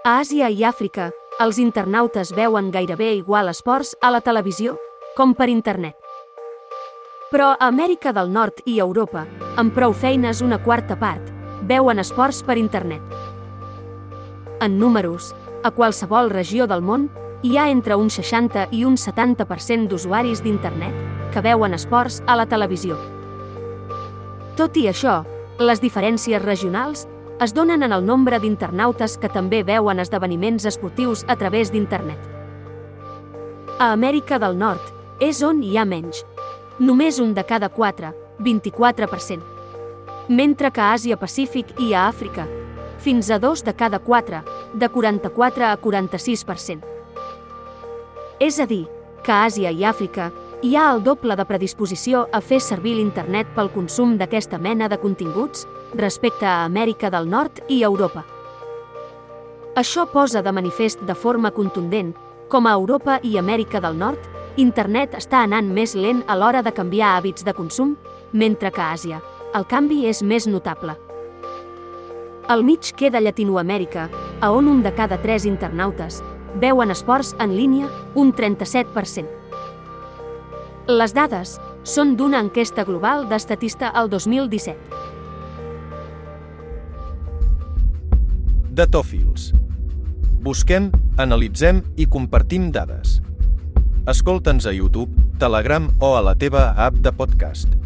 A Àsia i Àfrica, els internautes veuen gairebé igual esports a la televisió com per internet. Però a Amèrica del Nord i Europa, amb prou feines una quarta part, veuen esports per internet. En números, a qualsevol regió del món, hi ha entre un 60 i un 70% d'usuaris d'internet que veuen esports a la televisió. Tot i això, les diferències regionals es donen en el nombre d'internautes que també veuen esdeveniments esportius a través d'internet. A Amèrica del Nord és on hi ha menys. Només un de cada quatre, 24%. Mentre que a Àsia-Pacífic i a Àfrica, fins a dos de cada quatre, de 44 a 46%. És a dir, que Àsia i Àfrica hi ha el doble de predisposició a fer servir l'Internet pel consum d'aquesta mena de continguts respecte a Amèrica del Nord i Europa. Això posa de manifest de forma contundent com a Europa i Amèrica del Nord, Internet està anant més lent a l'hora de canviar hàbits de consum, mentre que a Àsia, el canvi és més notable. Al mig queda Llatinoamèrica, a on un de cada tres internautes veuen esports en línia un 37%. Les dades són d'una enquesta global d'Estatista al 2017. Datòfils. Busquem, analitzem i compartim dades. Escolta'ns a YouTube, Telegram o a la teva app de podcast.